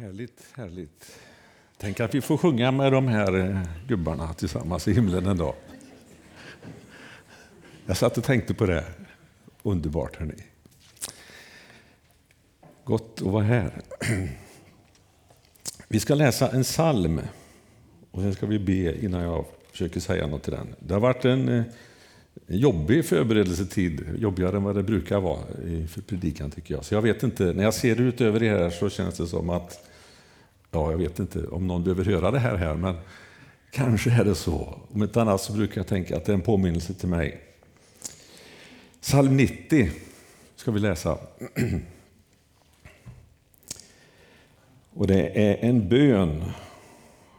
Härligt, härligt. Tänk att vi får sjunga med de här eh, gubbarna tillsammans i himlen en dag. Jag satt och tänkte på det. Underbart, hörni. Gott att vara här. Vi ska läsa en psalm och sen ska vi be innan jag försöker säga något till den. Det har varit en, en jobbig förberedelsetid, jobbigare än vad det brukar vara för predikan tycker jag. Så jag vet inte, när jag ser ut över er här så känns det som att Ja, jag vet inte om någon behöver höra det här, här men kanske är det så. Om inte annat så brukar jag tänka att det är en påminnelse till mig. Psalm 90 ska vi läsa. Och det är en bön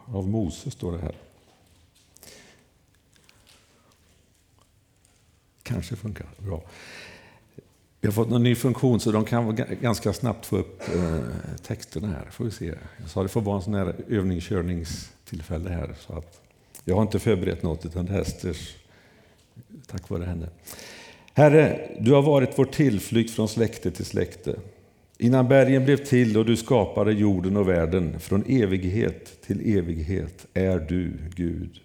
av Moses, står det här. Kanske funkar bra. Vi har fått en ny funktion så de kan ganska snabbt få upp eh, texterna här. Får vi se. Jag sa det får vara en sån här övningskörningstillfälle här. Så att jag har inte förberett något utan det är Esters tack vare henne. Herre, du har varit vår tillflykt från släkte till släkte. Innan bergen blev till och du skapade jorden och världen, från evighet till evighet är du Gud.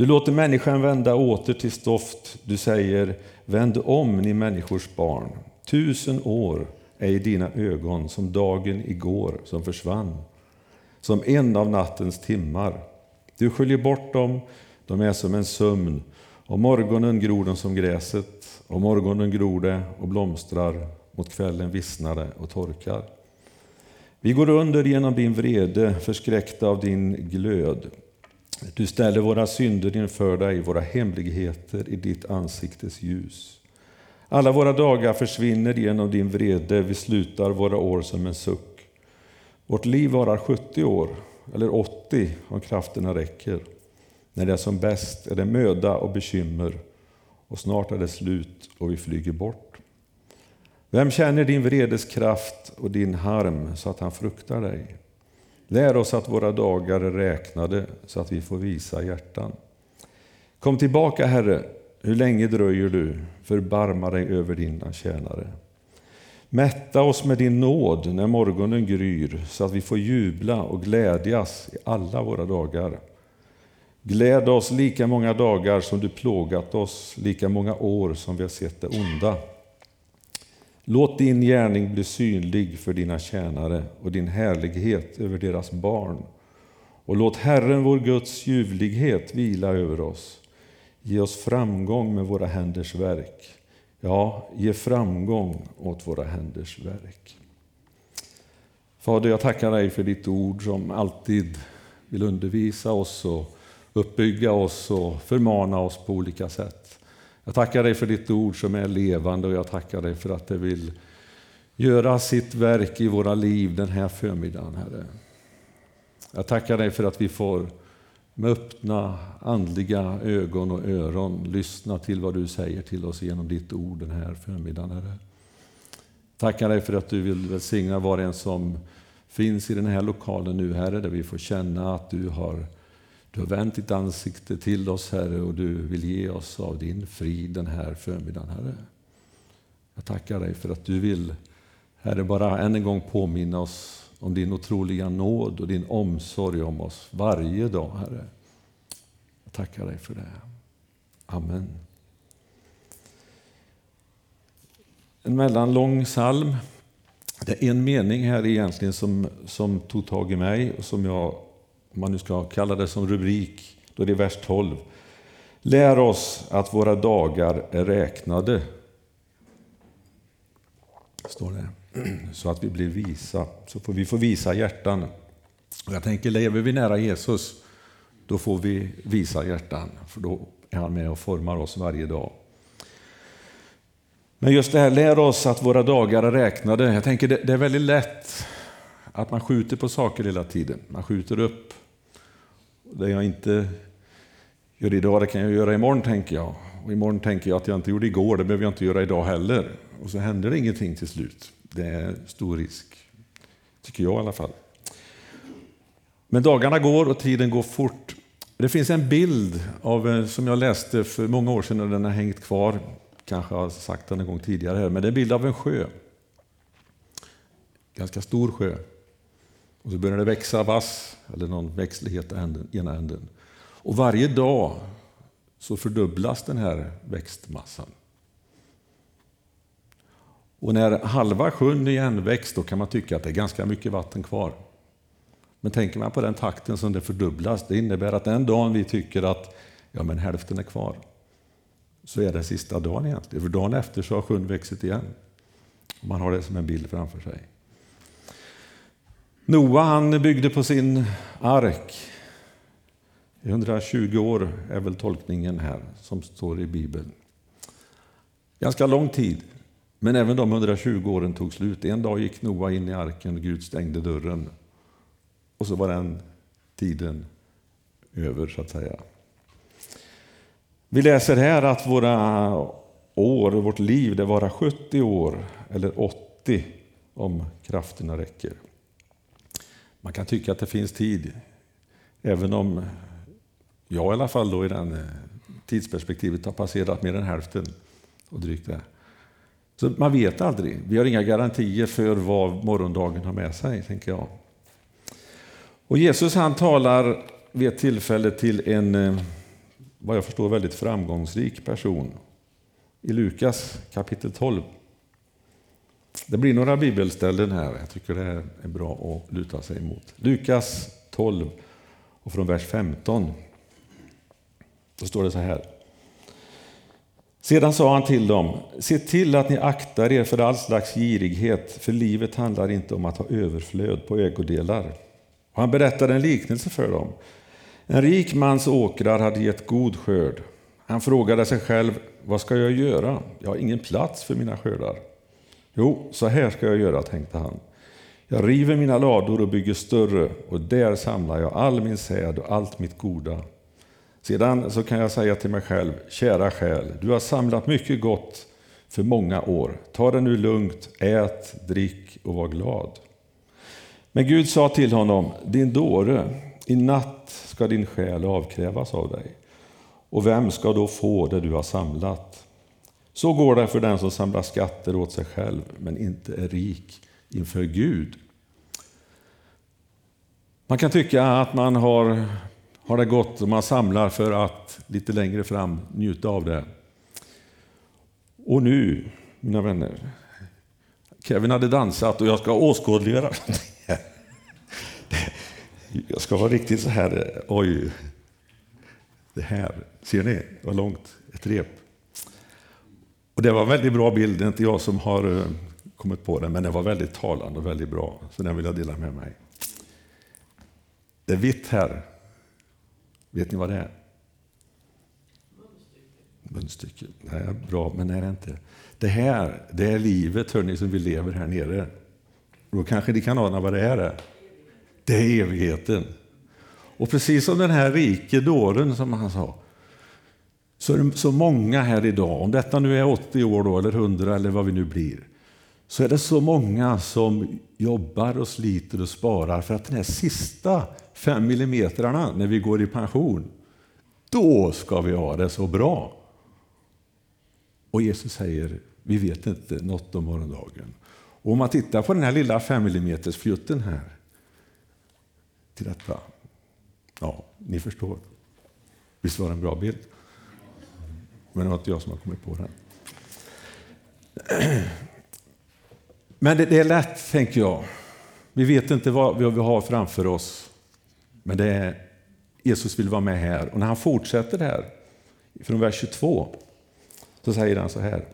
Du låter människan vända åter till stoft. Du säger, vänd om ni människors barn. Tusen år är i dina ögon som dagen igår som försvann, som en av nattens timmar. Du sköljer bort dem, de är som en sömn, Om morgonen gror de som gräset, och morgonen gror det och blomstrar, mot kvällen vissnar det och torkar. Vi går under genom din vrede, förskräckta av din glöd. Du ställer våra synder inför dig, våra hemligheter i ditt ansiktes ljus. Alla våra dagar försvinner genom din vrede, vi slutar våra år som en suck. Vårt liv varar 70 år, eller 80 om krafterna räcker. När det är som bäst är det möda och bekymmer, och snart är det slut och vi flyger bort. Vem känner din vredes kraft och din harm så att han fruktar dig? Lär oss att våra dagar är räknade så att vi får visa hjärtan. Kom tillbaka, Herre. Hur länge dröjer du? Förbarma dig över dina tjänare. Mätta oss med din nåd när morgonen gryr så att vi får jubla och glädjas i alla våra dagar. Gläd oss lika många dagar som du plågat oss, lika många år som vi har sett det onda. Låt din gärning bli synlig för dina tjänare och din härlighet över deras barn. Och låt Herren, vår Guds ljuvlighet, vila över oss. Ge oss framgång med våra händers verk. Ja, ge framgång åt våra händers verk. Fader, jag tackar dig för ditt ord som alltid vill undervisa oss och uppbygga oss och förmana oss på olika sätt. Jag tackar dig för ditt ord som är levande och jag tackar dig för att det vill göra sitt verk i våra liv den här förmiddagen, Herre. Jag tackar dig för att vi får med öppna andliga ögon och öron lyssna till vad du säger till oss genom ditt ord den här förmiddagen, Herre. Tackar dig för att du vill välsigna var och en som finns i den här lokalen nu, Herre, där vi får känna att du har du har vänt ditt ansikte till oss, Herre, och du vill ge oss av din frid den här förmiddagen, Herre. Jag tackar dig för att du vill, Herre, bara än en gång påminna oss om din otroliga nåd och din omsorg om oss varje dag, Herre. Jag tackar dig för det. Amen. En mellanlång psalm. Det är en mening här egentligen som, som tog tag i mig och som jag om man nu ska kalla det som rubrik, då är det vers 12. Lär oss att våra dagar är räknade. Står det. Så att vi blir visa, så får vi får visa hjärtan. Jag tänker, lever vi nära Jesus, då får vi visa hjärtan, för då är han med och formar oss varje dag. Men just det här, lär oss att våra dagar är räknade. Jag tänker, det, det är väldigt lätt att man skjuter på saker hela tiden. Man skjuter upp det jag inte gör idag, det kan jag göra imorgon, tänker jag. Och imorgon tänker jag att jag inte gjorde igår, det behöver jag inte göra idag heller. Och så händer det ingenting till slut. Det är stor risk, tycker jag i alla fall. Men dagarna går och tiden går fort. Det finns en bild av, eh, som jag läste för många år sedan och den har hängt kvar. Kanske har sagt den en gång tidigare här, men det är en bild av en sjö. Ganska stor sjö. Och så börjar det växa vass, eller någon växtlighet i ena änden. Och varje dag så fördubblas den här växtmassan. Och när halva sjön är igenväxt då kan man tycka att det är ganska mycket vatten kvar. Men tänker man på den takten som det fördubblas, det innebär att den dagen vi tycker att ja, men hälften är kvar, så är det sista dagen egentligen. För dagen efter så har sjön växt igen. Man har det som en bild framför sig. Noa han byggde på sin ark. 120 år är väl tolkningen här som står i Bibeln. Ganska lång tid, men även de 120 åren tog slut. En dag gick Noa in i arken och Gud stängde dörren. Och så var den tiden över, så att säga. Vi läser här att våra år, vårt liv, det varar 70 år eller 80 om krafterna räcker. Man kan tycka att det finns tid, även om jag i alla fall då i den eh, tidsperspektivet har passerat mer än hälften och drygt det. Så man vet aldrig. Vi har inga garantier för vad morgondagen har med sig, tänker jag. Och Jesus han talar vid ett tillfälle till en, eh, vad jag förstår, väldigt framgångsrik person. I Lukas kapitel 12. Det blir några bibelställen här. Jag tycker det är bra att luta sig emot. Lukas 12 och från vers 15. Då står det så här. Sedan sa han till dem, se till att ni aktar er för all slags girighet, för livet handlar inte om att ha överflöd på ägodelar. Och han berättade en liknelse för dem. En rik mans åkrar hade gett god skörd. Han frågade sig själv, vad ska jag göra? Jag har ingen plats för mina skördar. Jo, så här ska jag göra, tänkte han. Jag river mina lador och bygger större och där samlar jag all min säd och allt mitt goda. Sedan så kan jag säga till mig själv, kära själ, du har samlat mycket gott för många år. Ta det nu lugnt, ät, drick och var glad. Men Gud sa till honom, din dåre, i natt ska din själ avkrävas av dig. Och vem ska då få det du har samlat? Så går det för den som samlar skatter åt sig själv, men inte är rik inför Gud. Man kan tycka att man har, har det gott och man samlar för att lite längre fram njuta av det. Och nu, mina vänner, Kevin hade dansat och jag ska åskådliggöra Jag ska vara riktigt så här, eh, oj, det här, ser ni vad långt, ett rep. Och det var en väldigt bra bild, det är inte jag som har eh, kommit på den, men den var väldigt talande och väldigt bra, så den vill jag dela med mig. Det är vitt här. Vet ni vad det är? Munstycke. Munstycke. bra, men det är det inte. Det här, det är livet hörni, som vi lever här nere. Då kanske ni kan ana vad det är. Det är evigheten. Och precis som den här rike dåren som han sa, så är det så många här idag, om detta nu är 80 år då, eller 100 eller vad vi nu blir, så är det så många som jobbar och sliter och sparar för att den här sista fem millimetrarna när vi går i pension, då ska vi ha det så bra. Och Jesus säger, vi vet inte något om morgondagen. Och om man tittar på den här lilla 5 mm fjutten här, till detta. Ja, ni förstår. Visst var det en bra bild? Men det var inte jag som har kommit på den. Men det, det är lätt, tänker jag. Vi vet inte vad vi har framför oss. Men det är, Jesus vill vara med här. Och när han fortsätter här, från vers 22, så säger han så här.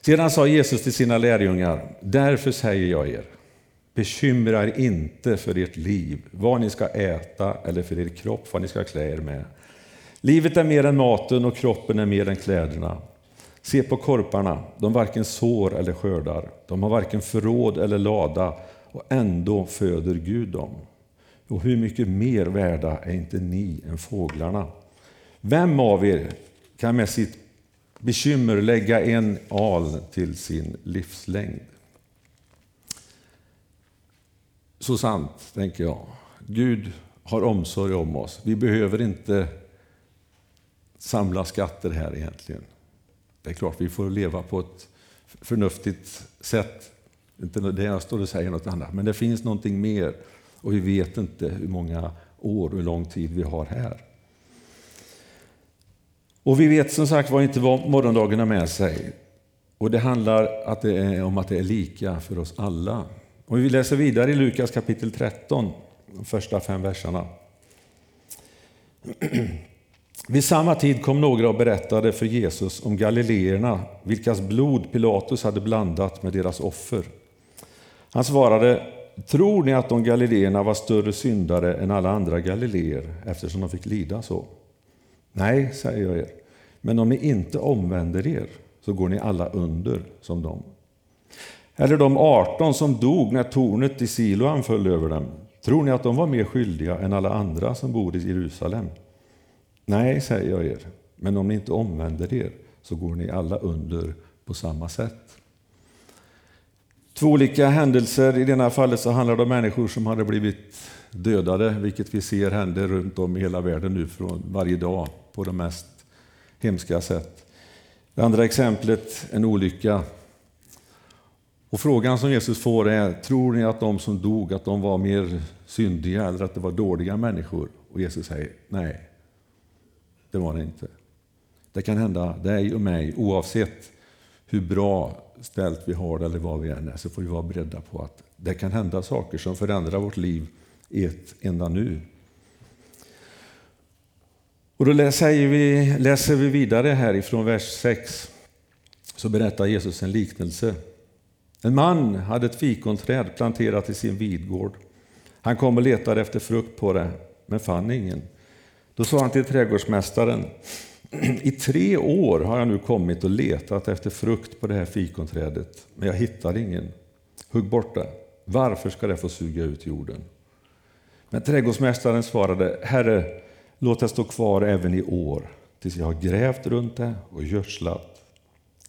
Sedan sa Jesus till sina lärjungar, därför säger jag er, bekymra er inte för ert liv, vad ni ska äta eller för er kropp, vad ni ska klä er med. Livet är mer än maten och kroppen är mer än kläderna. Se på korparna, de varken sår eller skördar, de har varken förråd eller lada och ändå föder Gud dem. Och hur mycket mer värda är inte ni än fåglarna? Vem av er kan med sitt bekymmer lägga en al till sin livslängd? Så sant, tänker jag. Gud har omsorg om oss. Vi behöver inte samla skatter här egentligen. Det är klart, vi får leva på ett förnuftigt sätt Inte det jag står och säger något annat, men det finns någonting mer och vi vet inte hur många år och hur lång tid vi har här. Och vi vet som sagt var inte vad morgondagen har med sig. Och det handlar att det är, om att det är lika för oss alla. Och vi läser vidare i Lukas kapitel 13, de första fem verserna. Vid samma tid kom några och berättade för Jesus om galileerna, vilkas blod Pilatus hade blandat med deras offer. Han svarade, tror ni att de galileerna var större syndare än alla andra galileer eftersom de fick lida så? Nej, säger jag er, men om ni inte omvänder er så går ni alla under som dem. Eller de 18 som dog när tornet i Siloam föll över dem, tror ni att de var mer skyldiga än alla andra som bor i Jerusalem? Nej, säger jag er, men om ni inte omvänder er så går ni alla under på samma sätt. Två olika händelser. I det ena fallet så handlar det om människor som hade blivit dödade, vilket vi ser händer runt om i hela världen nu från varje dag på de mest hemska sätt. Det andra exemplet, en olycka. Och frågan som Jesus får är, tror ni att de som dog att de var mer syndiga eller att det var dåliga människor? Och Jesus säger, nej, det var det inte. Det kan hända dig och mig, oavsett hur bra ställt vi har eller vad vi än är, så får vi vara beredda på att det kan hända saker som förändrar vårt liv i ett enda nu. Och då läser vi, läser vi vidare här ifrån vers 6. Så berättar Jesus en liknelse. En man hade ett fikonträd planterat i sin vidgård. Han kom och letade efter frukt på det, men fann ingen. Då sa han till trädgårdsmästaren, i tre år har jag nu kommit och letat efter frukt på det här fikonträdet, men jag hittar ingen. Hugg bort det. Varför ska det få suga ut jorden? Men trädgårdsmästaren svarade, Herre, låt det stå kvar även i år, tills jag har grävt runt det och gödslat.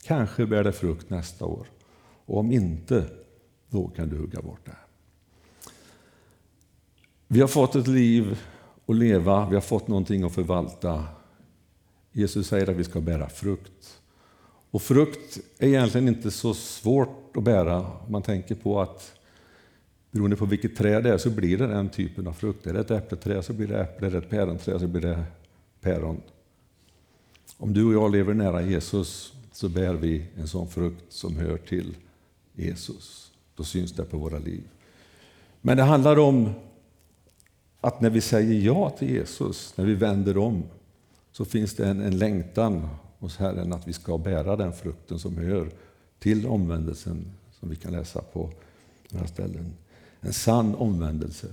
Kanske bär det frukt nästa år, och om inte, då kan du hugga bort det. Vi har fått ett liv att leva, vi har fått någonting att förvalta. Jesus säger att vi ska bära frukt. Och frukt är egentligen inte så svårt att bära. Man tänker på att beroende på vilket träd det är så blir det den typen av frukt. Är det ett äppelträd så blir det äpple, är det ett päronträd så blir det päron. Om du och jag lever nära Jesus så bär vi en sån frukt som hör till Jesus. Då syns det på våra liv. Men det handlar om att när vi säger ja till Jesus, när vi vänder om, så finns det en, en längtan hos Herren att vi ska bära den frukten som hör till omvändelsen, som vi kan läsa på några ställen. En sann omvändelse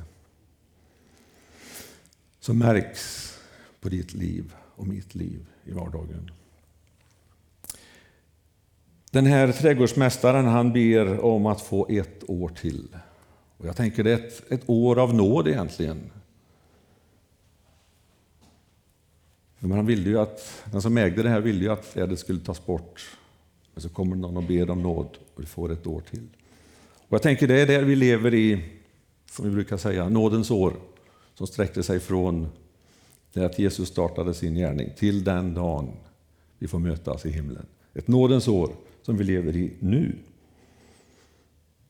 som märks på ditt liv och mitt liv i vardagen. Den här trädgårdsmästaren han ber om att få ett år till. Och jag tänker det är ett, ett år av nåd egentligen. Men han ville ju att, den som ägde det här ville ju att trädet skulle tas bort. Men så kommer någon och ber om nåd och du får ett år till. Och jag tänker det är där vi lever i, som vi brukar säga, nådens år. Som sträckte sig från det att Jesus startade sin gärning till den dagen vi får mötas i himlen. Ett nådens år som vi lever i nu.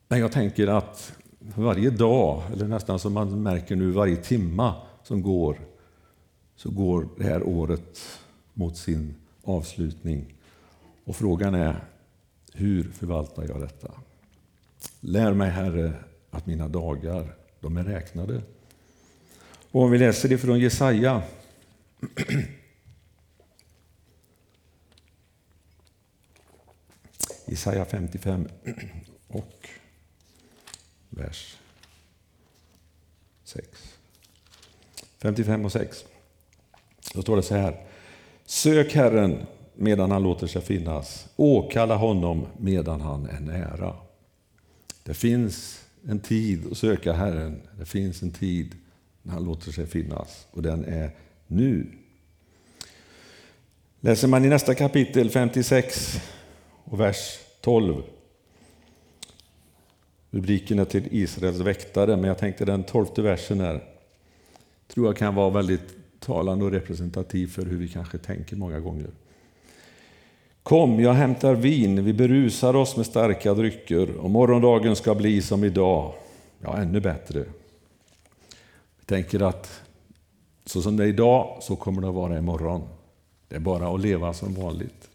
Men jag tänker att varje dag, eller nästan som man märker nu, varje timma som går så går det här året mot sin avslutning. Och frågan är, hur förvaltar jag detta? Lär mig, Herre, att mina dagar, de är räknade. Och om vi läser ifrån Jesaja Jesaja 55 och vers 6. 55 och 6. Då står det så här. Sök Herren medan han låter sig finnas. Åkalla honom medan han är nära. Det finns en tid att söka Herren. Det finns en tid när han låter sig finnas och den är nu. Läser man i nästa kapitel 56 och vers 12. Rubriken är till Israels väktare, men jag tänkte den tolfte versen här tror jag kan vara väldigt talande och representativ för hur vi kanske tänker många gånger. Kom, jag hämtar vin, vi berusar oss med starka drycker och morgondagen ska bli som idag. Ja, ännu bättre. Vi tänker att så som det är idag, så kommer det att vara imorgon. Det är bara att leva som vanligt.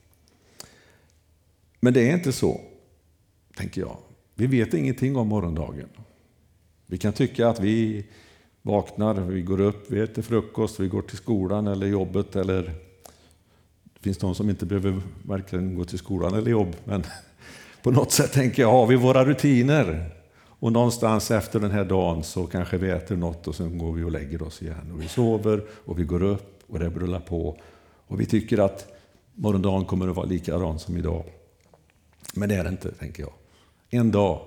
Men det är inte så, tänker jag. Vi vet ingenting om morgondagen. Vi kan tycka att vi vaknar, vi går upp, vi äter frukost, vi går till skolan eller jobbet eller det finns de som inte behöver verkligen gå till skolan eller jobb, men på något sätt tänker jag, har vi våra rutiner? Och någonstans efter den här dagen så kanske vi äter något och sen går vi och lägger oss igen. Och vi sover och vi går upp och det rullar på. Och vi tycker att morgondagen kommer att vara likadan som idag. Men det är det inte, tänker jag. En dag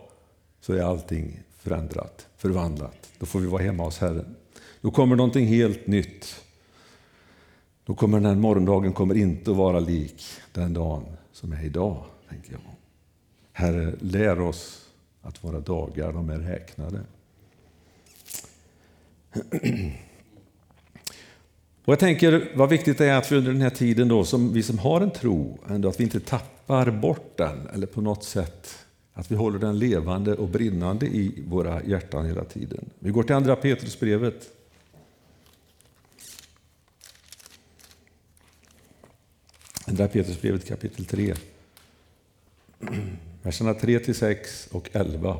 så är allting förändrat, förvandlat. Då får vi vara hemma hos Herren. Då kommer någonting helt nytt. Då kommer den här morgondagen kommer inte att vara lik den dagen som är idag, tänker jag. Herre, lär oss att våra dagar de är räknade. Och jag tänker vad viktigt det är att vi under den här tiden, då, som vi som har en tro, ändå att vi inte tappar bort den eller på något sätt att vi håller den levande och brinnande i våra hjärtan hela tiden. Vi går till Andra Petrusbrevet. Andra Petrusbrevet kapitel 3. Verserna 3 till 6 och 11.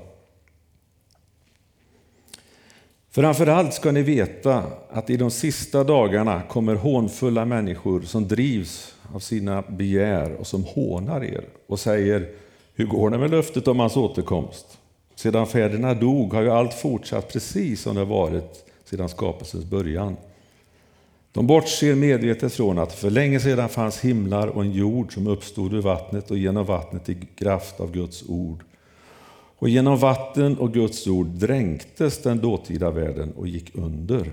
Framförallt ska ni veta att i de sista dagarna kommer hånfulla människor som drivs av sina begär och som hånar er och säger hur går det med löftet om hans återkomst? Sedan fäderna dog har ju allt fortsatt precis som det varit sedan skapelsens början. De bortser medvetet från att för länge sedan fanns himlar och en jord som uppstod ur vattnet och genom vattnet i kraft av Guds ord. Och genom vatten och Guds ord dränktes den dåtida världen och gick under.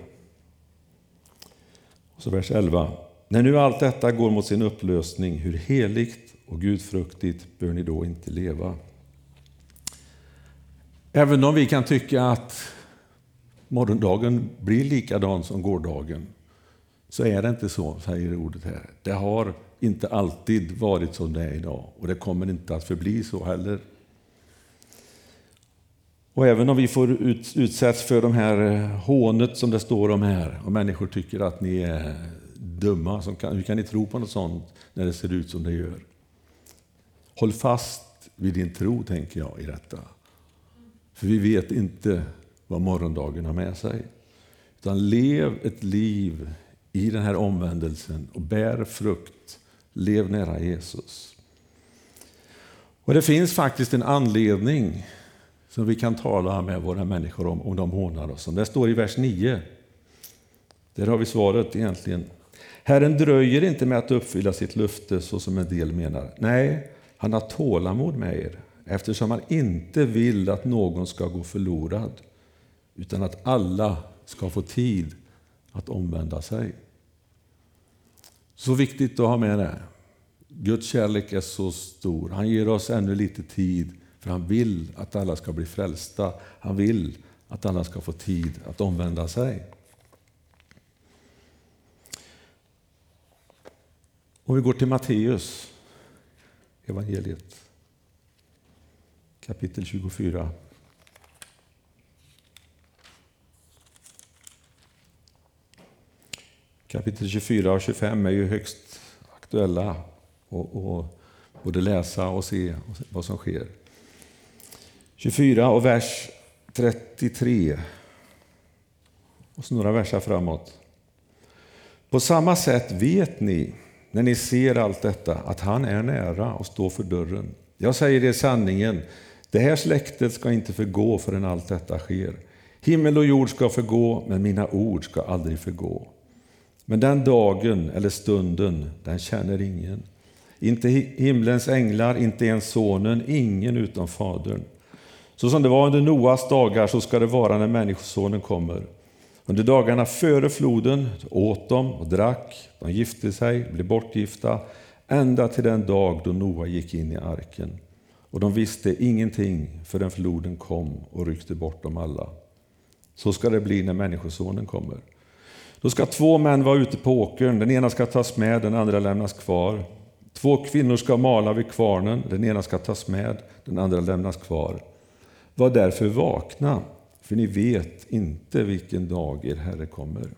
Och så vers 11. När nu allt detta går mot sin upplösning, hur heligt och gudfruktigt bör ni då inte leva? Även om vi kan tycka att morgondagen blir likadan som gårdagen, så är det inte så, säger ordet här. Det har inte alltid varit som det är idag och det kommer inte att förbli så heller. Och även om vi får ut, utsätts för de här hånet som det står om här och människor tycker att ni är dumma, som kan, hur kan ni tro på något sånt när det ser ut som det gör? Håll fast vid din tro, tänker jag, i detta. För vi vet inte vad morgondagen har med sig. Utan lev ett liv i den här omvändelsen och bär frukt. Lev nära Jesus. Och Det finns faktiskt en anledning som vi kan tala med våra människor om, om de hånar oss. Det står i vers 9. Där har vi svaret egentligen. Herren dröjer inte med att uppfylla sitt löfte så som en del menar. Nej, han har tålamod med er eftersom han inte vill att någon ska gå förlorad utan att alla ska få tid att omvända sig. Så viktigt att ha med det. Guds kärlek är så stor. Han ger oss ännu lite tid för han vill att alla ska bli frälsta. Han vill att alla ska få tid att omvända sig. Om vi går till Matteus evangeliet kapitel 24. Kapitel 24 och 25 är ju högst aktuella och, och både läsa och se vad som sker. 24 och vers 33 och så några verser framåt. På samma sätt vet ni när ni ser allt detta, att han är nära och står för dörren. Jag säger er sanningen, det här släktet ska inte förgå förrän allt detta sker. Himmel och jord ska förgå, men mina ord ska aldrig förgå. Men den dagen eller stunden, den känner ingen. Inte himlens änglar, inte ens sonen, ingen utom Fadern. Så som det var under Noas dagar, så ska det vara när Människosonen kommer. Under dagarna före floden åt de och drack, de gifte sig, blev bortgifta, ända till den dag då Noa gick in i arken. Och de visste ingenting förrän floden kom och ryckte bort dem alla. Så ska det bli när Människosonen kommer. Då ska två män vara ute på åkern, den ena ska tas med, den andra lämnas kvar. Två kvinnor ska mala vid kvarnen, den ena ska tas med, den andra lämnas kvar. Var därför vakna, för ni vet inte vilken dag er Herre kommer.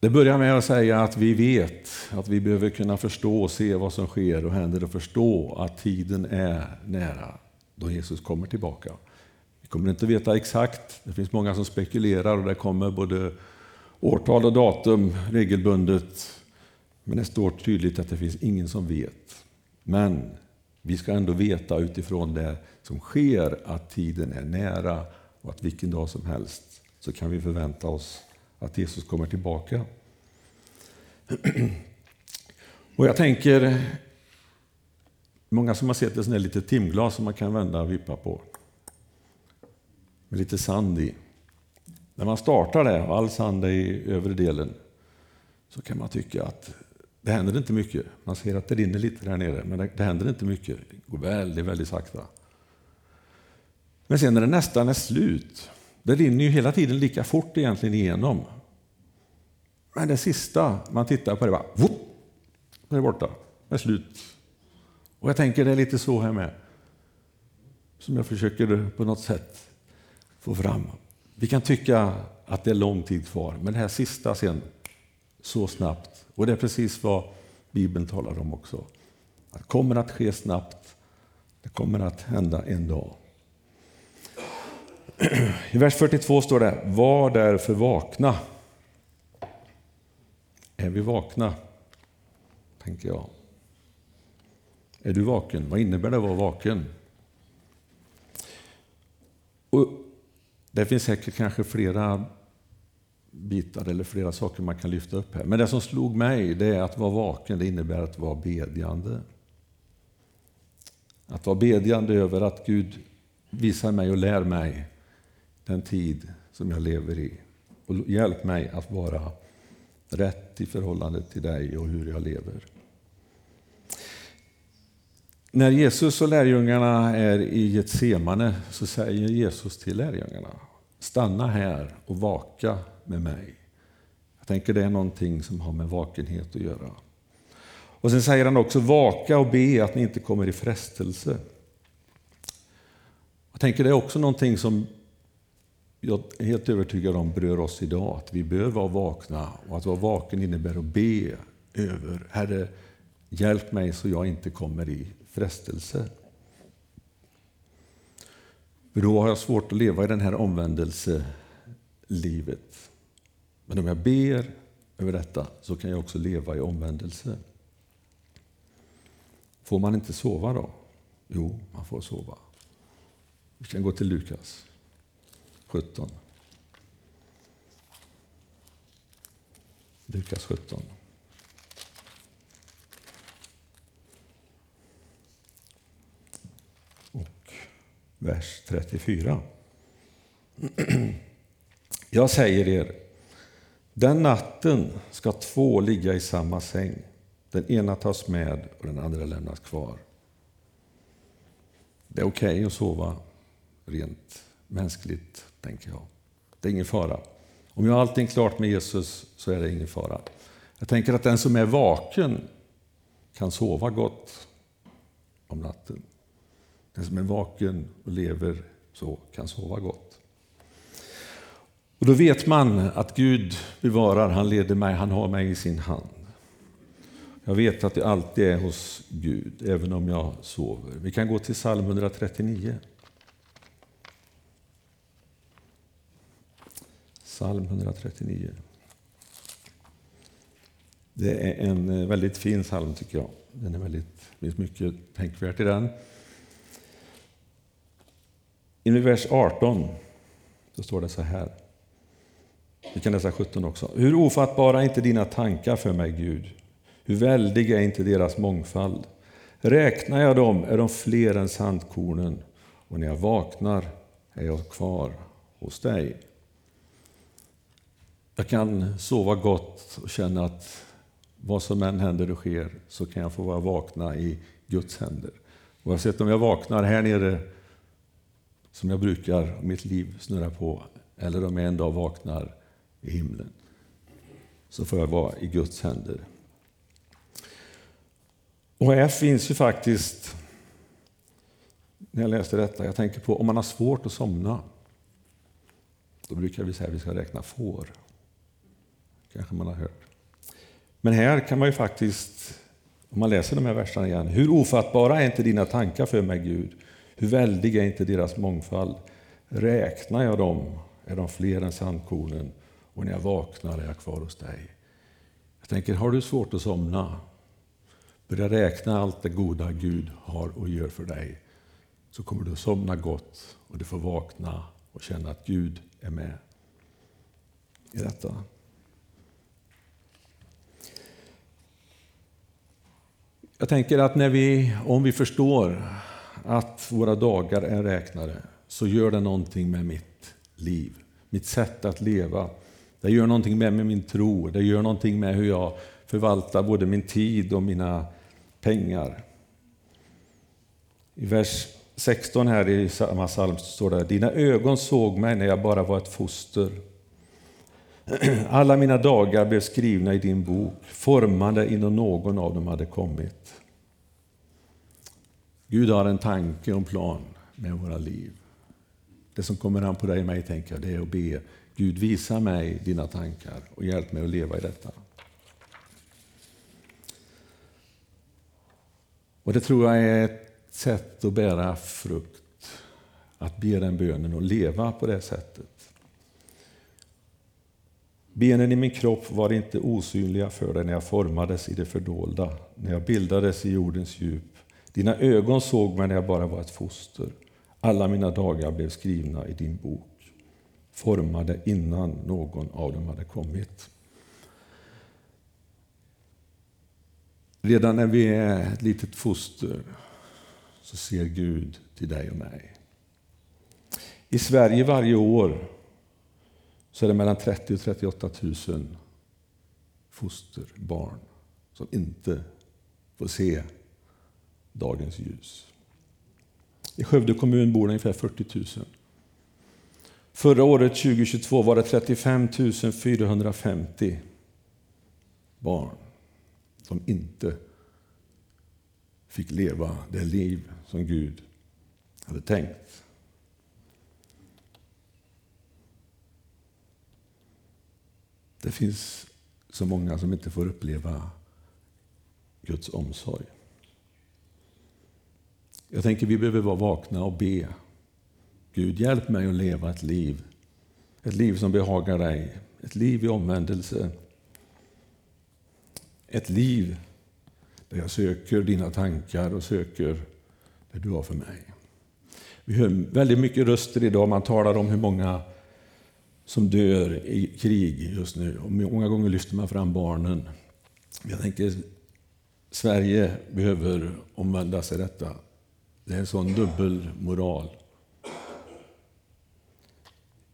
Det börjar med att säga att vi vet att vi behöver kunna förstå och se vad som sker och händer och förstå att tiden är nära då Jesus kommer tillbaka. Vi kommer inte veta exakt, det finns många som spekulerar och det kommer både årtal och datum regelbundet. Men det står tydligt att det finns ingen som vet. Men vi ska ändå veta utifrån det som sker att tiden är nära och att vilken dag som helst så kan vi förvänta oss att Jesus kommer tillbaka. Och jag tänker, många som har sett ett sånt litet timglas som man kan vända och vippa på. Med lite sand i. När man startar det och all sand är i övre delen så kan man tycka att det händer inte mycket. Man ser att det rinner lite där nere, men det, det händer inte mycket. Det går väldigt, väldigt sakta. Men sen när det nästan är slut, det rinner ju hela tiden lika fort egentligen igenom. Men det sista man tittar på det bara, whoop, det är borta, det är slut. Och jag tänker det är lite så här med, som jag försöker på något sätt få fram. Vi kan tycka att det är lång tid kvar, men det här sista sen, så snabbt. Och det är precis vad Bibeln talar om också. Det kommer att ske snabbt, det kommer att hända en dag. I vers 42 står det, var därför vakna. Är vi vakna? Tänker jag. Är du vaken? Vad innebär det att vara vaken? Och det finns säkert kanske flera bitar eller flera saker man kan lyfta upp här. Men det som slog mig det är att vara vaken, det innebär att vara bedjande. Att vara bedjande över att Gud visar mig och lär mig den tid som jag lever i. Och hjälp mig att vara rätt i förhållande till dig och hur jag lever. När Jesus och lärjungarna är i Getsemane så säger Jesus till lärjungarna Stanna här och vaka med mig. Jag tänker det är någonting som har med vakenhet att göra. Och Sen säger han också vaka och be att ni inte kommer i frestelse. Jag tänker det är också någonting som jag är helt övertygad om berör oss idag. Att vi behöver vara vakna och att vara vaken innebär att be över Herre, hjälp mig så jag inte kommer i frestelse. För då har jag svårt att leva i den här omvändelselivet. Men om jag ber över detta så kan jag också leva i omvändelse. Får man inte sova då? Jo, man får sova. Vi kan gå till Lukas 17. Lukas 17. Och vers 34. Jag säger er, den natten ska två ligga i samma säng. Den ena tas med och den andra lämnas kvar. Det är okej okay att sova rent mänskligt, tänker jag. Det är ingen fara. Om jag har allting klart med Jesus så är det ingen fara. Jag tänker att den som är vaken kan sova gott om natten. Den som är vaken och lever så kan sova gott. Och Då vet man att Gud bevarar, han leder mig, han har mig i sin hand. Jag vet att det alltid är hos Gud, även om jag sover. Vi kan gå till psalm 139. Psalm 139. Det är en eh, väldigt fin psalm tycker jag. Den är väldigt, det finns mycket tänkvärt i den. I vers 18 så står det så här. Vi kan läsa 17 också. Hur ofattbara är inte dina tankar för mig, Gud? Hur väldig är inte deras mångfald? Räknar jag dem är de fler än sandkornen och när jag vaknar är jag kvar hos dig. Jag kan sova gott och känna att vad som än händer och sker så kan jag få vara vakna i Guds händer. Oavsett om jag vaknar här nere som jag brukar, mitt liv snurrar på, eller om jag en dag vaknar i himlen. så får jag vara i Guds händer. Och här finns ju faktiskt, när jag läste detta, jag tänker på om man har svårt att somna. Då brukar vi säga att vi ska räkna får. kanske man har hört. Men här kan man ju faktiskt, om man läser de här verserna igen, hur ofattbara är inte dina tankar för mig Gud? Hur väldig är inte deras mångfald? Räknar jag dem är de fler än sandkornen och när jag vaknar är jag kvar hos dig. Jag tänker, har du svårt att somna? Börja räkna allt det goda Gud har och gör för dig. Så kommer du att somna gott och du får vakna och känna att Gud är med i detta. Jag tänker att när vi, om vi förstår att våra dagar är räknade så gör det någonting med mitt liv, mitt sätt att leva. Det gör någonting med min tro, det gör någonting med hur jag förvaltar både min tid och mina pengar. I vers 16 här i samma psalm står det Dina ögon såg mig när jag bara var ett foster. Alla mina dagar blev skrivna i din bok, formade innan någon av dem hade kommit. Gud har en tanke och en plan med våra liv. Det som kommer an på dig och mig, tänker jag, det är att be Gud visa mig dina tankar och hjälp mig att leva i detta. Och Det tror jag är ett sätt att bära frukt, att be den bönen och leva på det sättet. Benen i min kropp var inte osynliga för dig när jag formades i det fördolda, när jag bildades i jordens djup. Dina ögon såg mig när jag bara var ett foster. Alla mina dagar blev skrivna i din bok, formade innan någon av dem hade kommit. Redan när vi är ett litet foster så ser Gud till dig och mig. I Sverige varje år så är det mellan 30 och 38 000 fosterbarn som inte får se dagens ljus. I Skövde kommun bor det ungefär 40 000. Förra året, 2022, var det 35 450 barn som inte fick leva det liv som Gud hade tänkt. Det finns så många som inte får uppleva Guds omsorg. Jag tänker vi behöver vara vakna och be. Gud, hjälp mig att leva ett liv. Ett liv som behagar dig. Ett liv i omvändelse. Ett liv där jag söker dina tankar och söker det du har för mig. Vi hör väldigt mycket röster idag. Man talar om hur många som dör i krig just nu. Och många gånger lyfter man fram barnen. Jag tänker Sverige behöver omvända sig detta. Det är en sån dubbelmoral.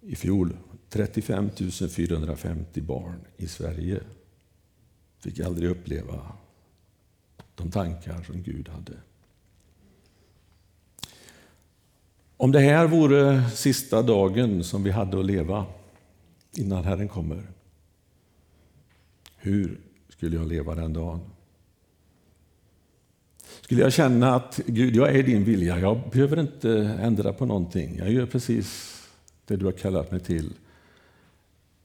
I fjol 35 450 barn i Sverige fick aldrig uppleva de tankar som Gud hade. Om det här vore sista dagen som vi hade att leva innan Herren kommer, hur skulle jag leva den dagen? Skulle jag känna att Gud, jag är din vilja, jag behöver inte ändra på någonting, jag gör precis det du har kallat mig till.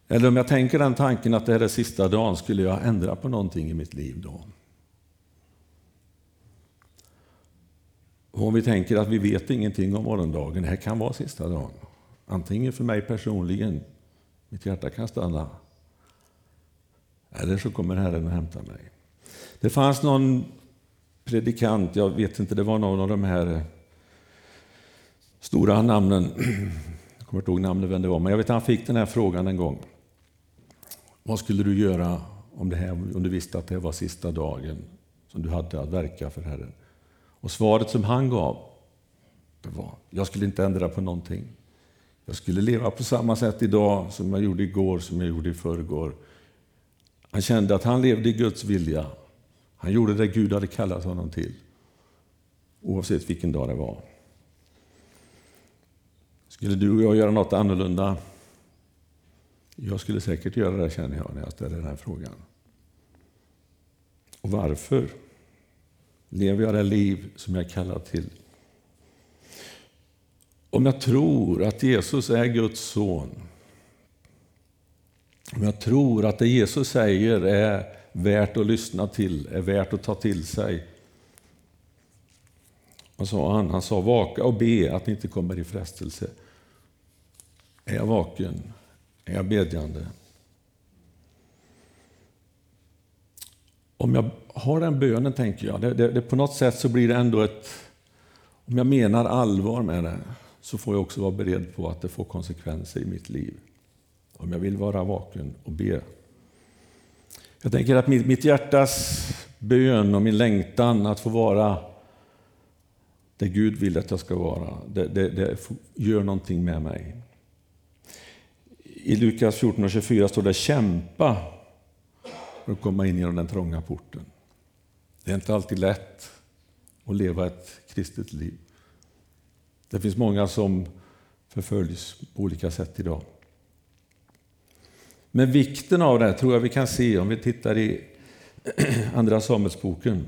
Eller om jag tänker den tanken att det här är sista dagen, skulle jag ändra på någonting i mitt liv då? Och om vi tänker att vi vet ingenting om morgondagen, det här kan vara sista dagen. Antingen för mig personligen, mitt hjärta kan stanna. Eller så kommer Herren och hämtar mig. Det fanns någon predikant, jag vet inte, det var någon av de här stora namnen. Jag kommer inte ihåg namnet vem det var, men jag vet att han fick den här frågan en gång. Vad skulle du göra om, det här, om du visste att det var sista dagen som du hade att verka för Herren? Och svaret som han gav, det var, jag skulle inte ändra på någonting. Jag skulle leva på samma sätt idag som jag gjorde igår, som jag gjorde i förrgår. Han kände att han levde i Guds vilja. Han gjorde det Gud hade kallat honom till, oavsett vilken dag det var. Skulle du och jag göra något annorlunda Jag skulle säkert göra det känner jag när jag ställer den här frågan. Och varför? Lever jag det liv som jag är kallad till? Om jag tror att Jesus är Guds son, om jag tror att det Jesus säger är värt att lyssna till, är värt att ta till sig. Vad sa han? Han sa vaka och be att ni inte kommer i frestelse. Är jag vaken? Är jag bedjande? Om jag har den bönen, tänker jag, det, det, det, på något sätt så blir det ändå ett... Om jag menar allvar med det, så får jag också vara beredd på att det får konsekvenser i mitt liv. Om jag vill vara vaken och be. Jag tänker att mitt, mitt hjärtas bön och min längtan att få vara det Gud vill att jag ska vara, det, det, det gör någonting med mig. I Lukas 14 och 24 står det kämpa för att komma in genom den trånga porten. Det är inte alltid lätt att leva ett kristet liv. Det finns många som förföljs på olika sätt idag. Men vikten av det tror jag vi kan se om vi tittar i Andra Samuelsboken.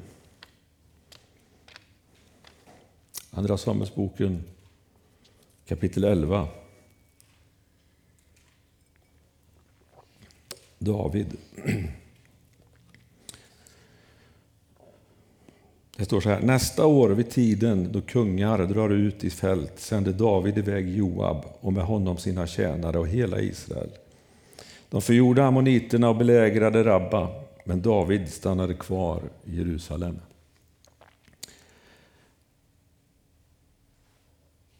Andra Samuelsboken kapitel 11. David. Det står så här, nästa år vid tiden då kungar drar ut i fält sände David iväg Joab och med honom sina tjänare och hela Israel. De förgjorde ammoniterna och belägrade Rabba, men David stannade kvar i Jerusalem.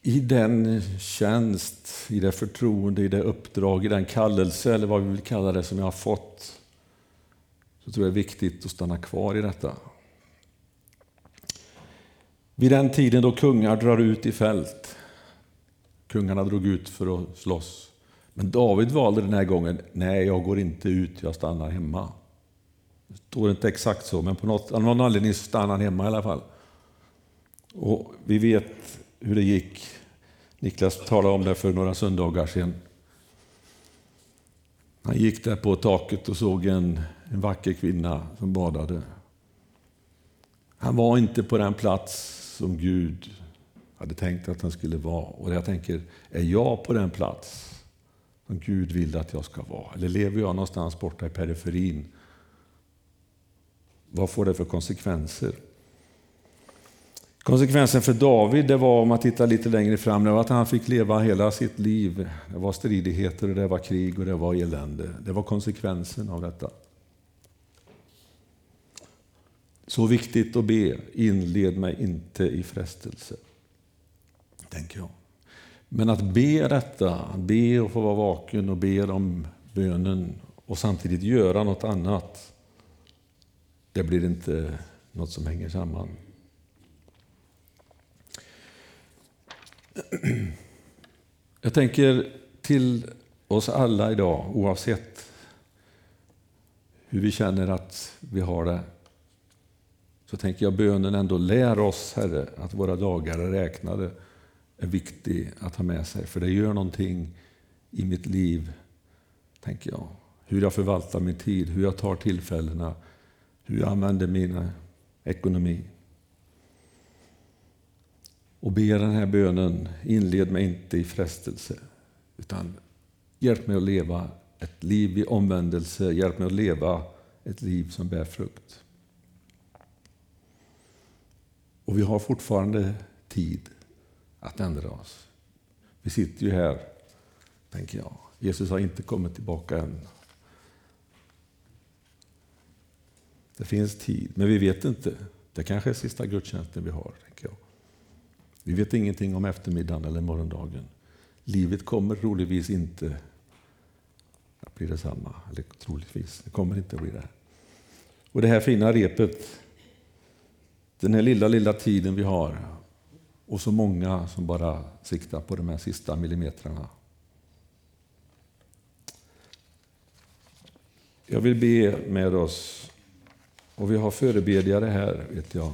I den tjänst, i det förtroende, i det uppdrag, i den kallelse, eller vad vi vill kalla det, som jag har fått, så tror jag det är viktigt att stanna kvar i detta. Vid den tiden då kungar drar ut i fält, kungarna drog ut för att slåss, men David valde den här gången, nej jag går inte ut, jag stannar hemma. Det står inte exakt så, men på något, av någon anledning stannar han hemma i alla fall. Och vi vet hur det gick. Niklas talade om det för några söndagar sedan. Han gick där på taket och såg en, en vacker kvinna som badade. Han var inte på den plats som Gud hade tänkt att han skulle vara. Och jag tänker, är jag på den plats som Gud vill att jag ska vara? Eller lever jag någonstans borta i periferin? Vad får det för konsekvenser? Konsekvensen för David, det var om man tittar lite längre fram, det var att han fick leva hela sitt liv. Det var stridigheter, det var krig och det var elände. Det var konsekvensen av detta. Så viktigt att be, inled mig inte i frestelse. Tänker jag. Men att be detta, be och få vara vaken och be om bönen och samtidigt göra något annat, det blir inte något som hänger samman. Jag tänker till oss alla idag, oavsett hur vi känner att vi har det, så tänker jag bönen ändå lär oss, Herre, att våra dagar är räknade är viktig att ha med sig, för det gör någonting i mitt liv, tänker jag. Hur jag förvaltar min tid, hur jag tar tillfällena, hur jag använder min ekonomi. Och ber den här bönen, inled mig inte i frestelse, utan hjälp mig att leva ett liv i omvändelse, hjälp mig att leva ett liv som bär frukt. Och vi har fortfarande tid att ändra oss. Vi sitter ju här, tänker jag. Jesus har inte kommit tillbaka än. Det finns tid, men vi vet inte. Det kanske är sista gudstjänsten vi har. Vi vet ingenting om eftermiddagen eller morgondagen. Livet kommer troligtvis inte att bli detsamma. Eller troligtvis, det kommer inte att bli det. Och det här fina repet, den här lilla, lilla tiden vi har, och så många som bara siktar på de här sista millimetrarna. Jag vill be med oss, och vi har förebedjare här, vet jag,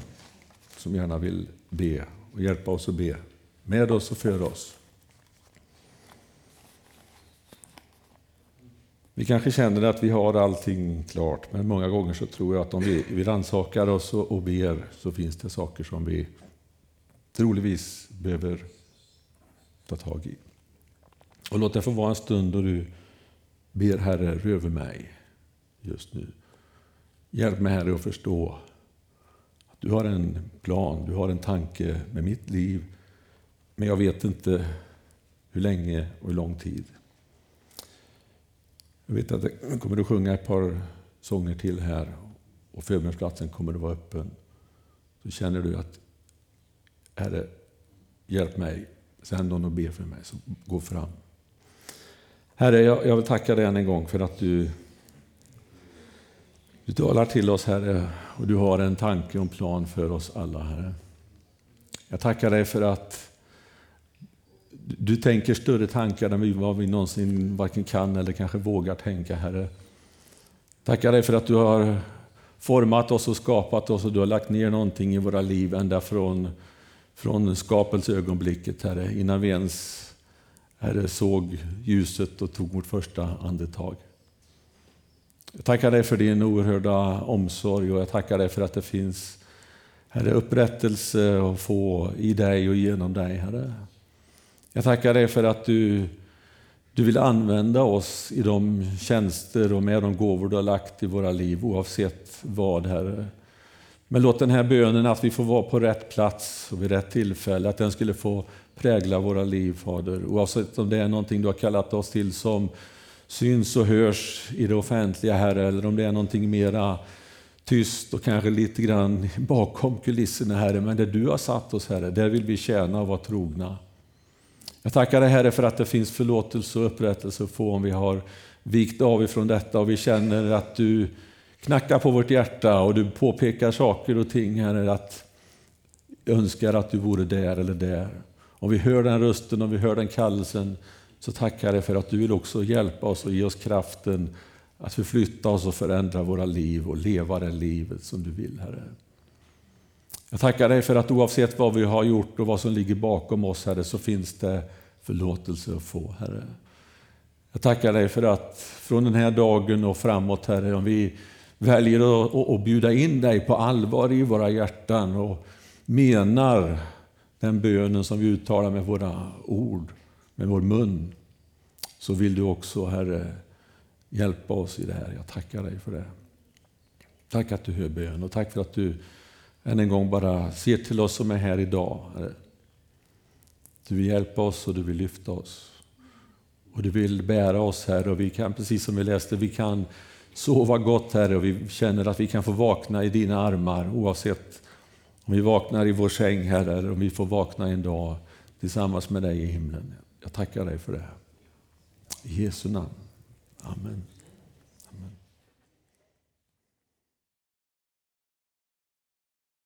som gärna vill be och hjälpa oss att be. Med oss och för oss. Vi kanske känner att vi har allting klart, men många gånger så tror jag att om vi, vi rannsakar oss och, och ber så finns det saker som vi troligtvis behöver ta tag i. Och låt det få vara en stund då du ber Herre, över mig just nu. Hjälp mig Herre att förstå du har en plan, du har en tanke med mitt liv, men jag vet inte hur länge och hur lång tid. Jag vet att jag kommer att sjunga ett par sånger till här och förbönsplatsen kommer att vara öppen. Så känner du att Herre, hjälp mig. Sänd någon och be för mig, så gå fram. Herre, jag, jag vill tacka dig än en gång för att du, du talar till oss, Herre, och du har en tanke och en plan för oss alla, Herre. Jag tackar dig för att du tänker större tankar än vad vi någonsin varken kan eller kanske vågar tänka, Herre. Tackar dig för att du har format oss och skapat oss och du har lagt ner någonting i våra liv ända från, från skapelseögonblicket, Herre, innan vi ens Herre, såg ljuset och tog vårt första andetag. Jag tackar dig för din oerhörda omsorg och jag tackar dig för att det finns Herre, upprättelse att få i dig och genom dig, Herre. Jag tackar dig för att du, du vill använda oss i de tjänster och med de gåvor du har lagt i våra liv, oavsett vad, Herre. Men låt den här bönen att vi får vara på rätt plats och vid rätt tillfälle, att den skulle få prägla våra liv, Fader. Oavsett om det är någonting du har kallat oss till som syns och hörs i det offentliga, Herre, eller om det är någonting mera tyst och kanske lite grann bakom kulisserna, Herre. Men det du har satt oss, Herre, där vill vi tjäna och vara trogna. Jag tackar dig Herre för att det finns förlåtelse och upprättelse att få om vi har vikt av ifrån detta och vi känner att du knackar på vårt hjärta och du påpekar saker och ting Herre att önskar att du vore där eller där. Om vi hör den rösten och vi hör den kallelsen så tackar jag för att du vill också hjälpa oss och ge oss kraften att förflytta oss och förändra våra liv och leva det livet som du vill Herre. Jag tackar dig för att oavsett vad vi har gjort och vad som ligger bakom oss, Herre, så finns det förlåtelse att få, Herre. Jag tackar dig för att från den här dagen och framåt, Herre, om vi väljer att, att bjuda in dig på allvar i våra hjärtan och menar den bönen som vi uttalar med våra ord, med vår mun, så vill du också, Herre, hjälpa oss i det här. Jag tackar dig för det. Tack att du hör bön och tack för att du än en gång bara ser till oss som är här idag. Du vill hjälpa oss och du vill lyfta oss. Och du vill bära oss här och vi kan, precis som vi läste, vi kan sova gott Herre och vi känner att vi kan få vakna i dina armar oavsett om vi vaknar i vår säng Herre eller om vi får vakna en dag tillsammans med dig i himlen. Jag tackar dig för det. I Jesu namn. Amen.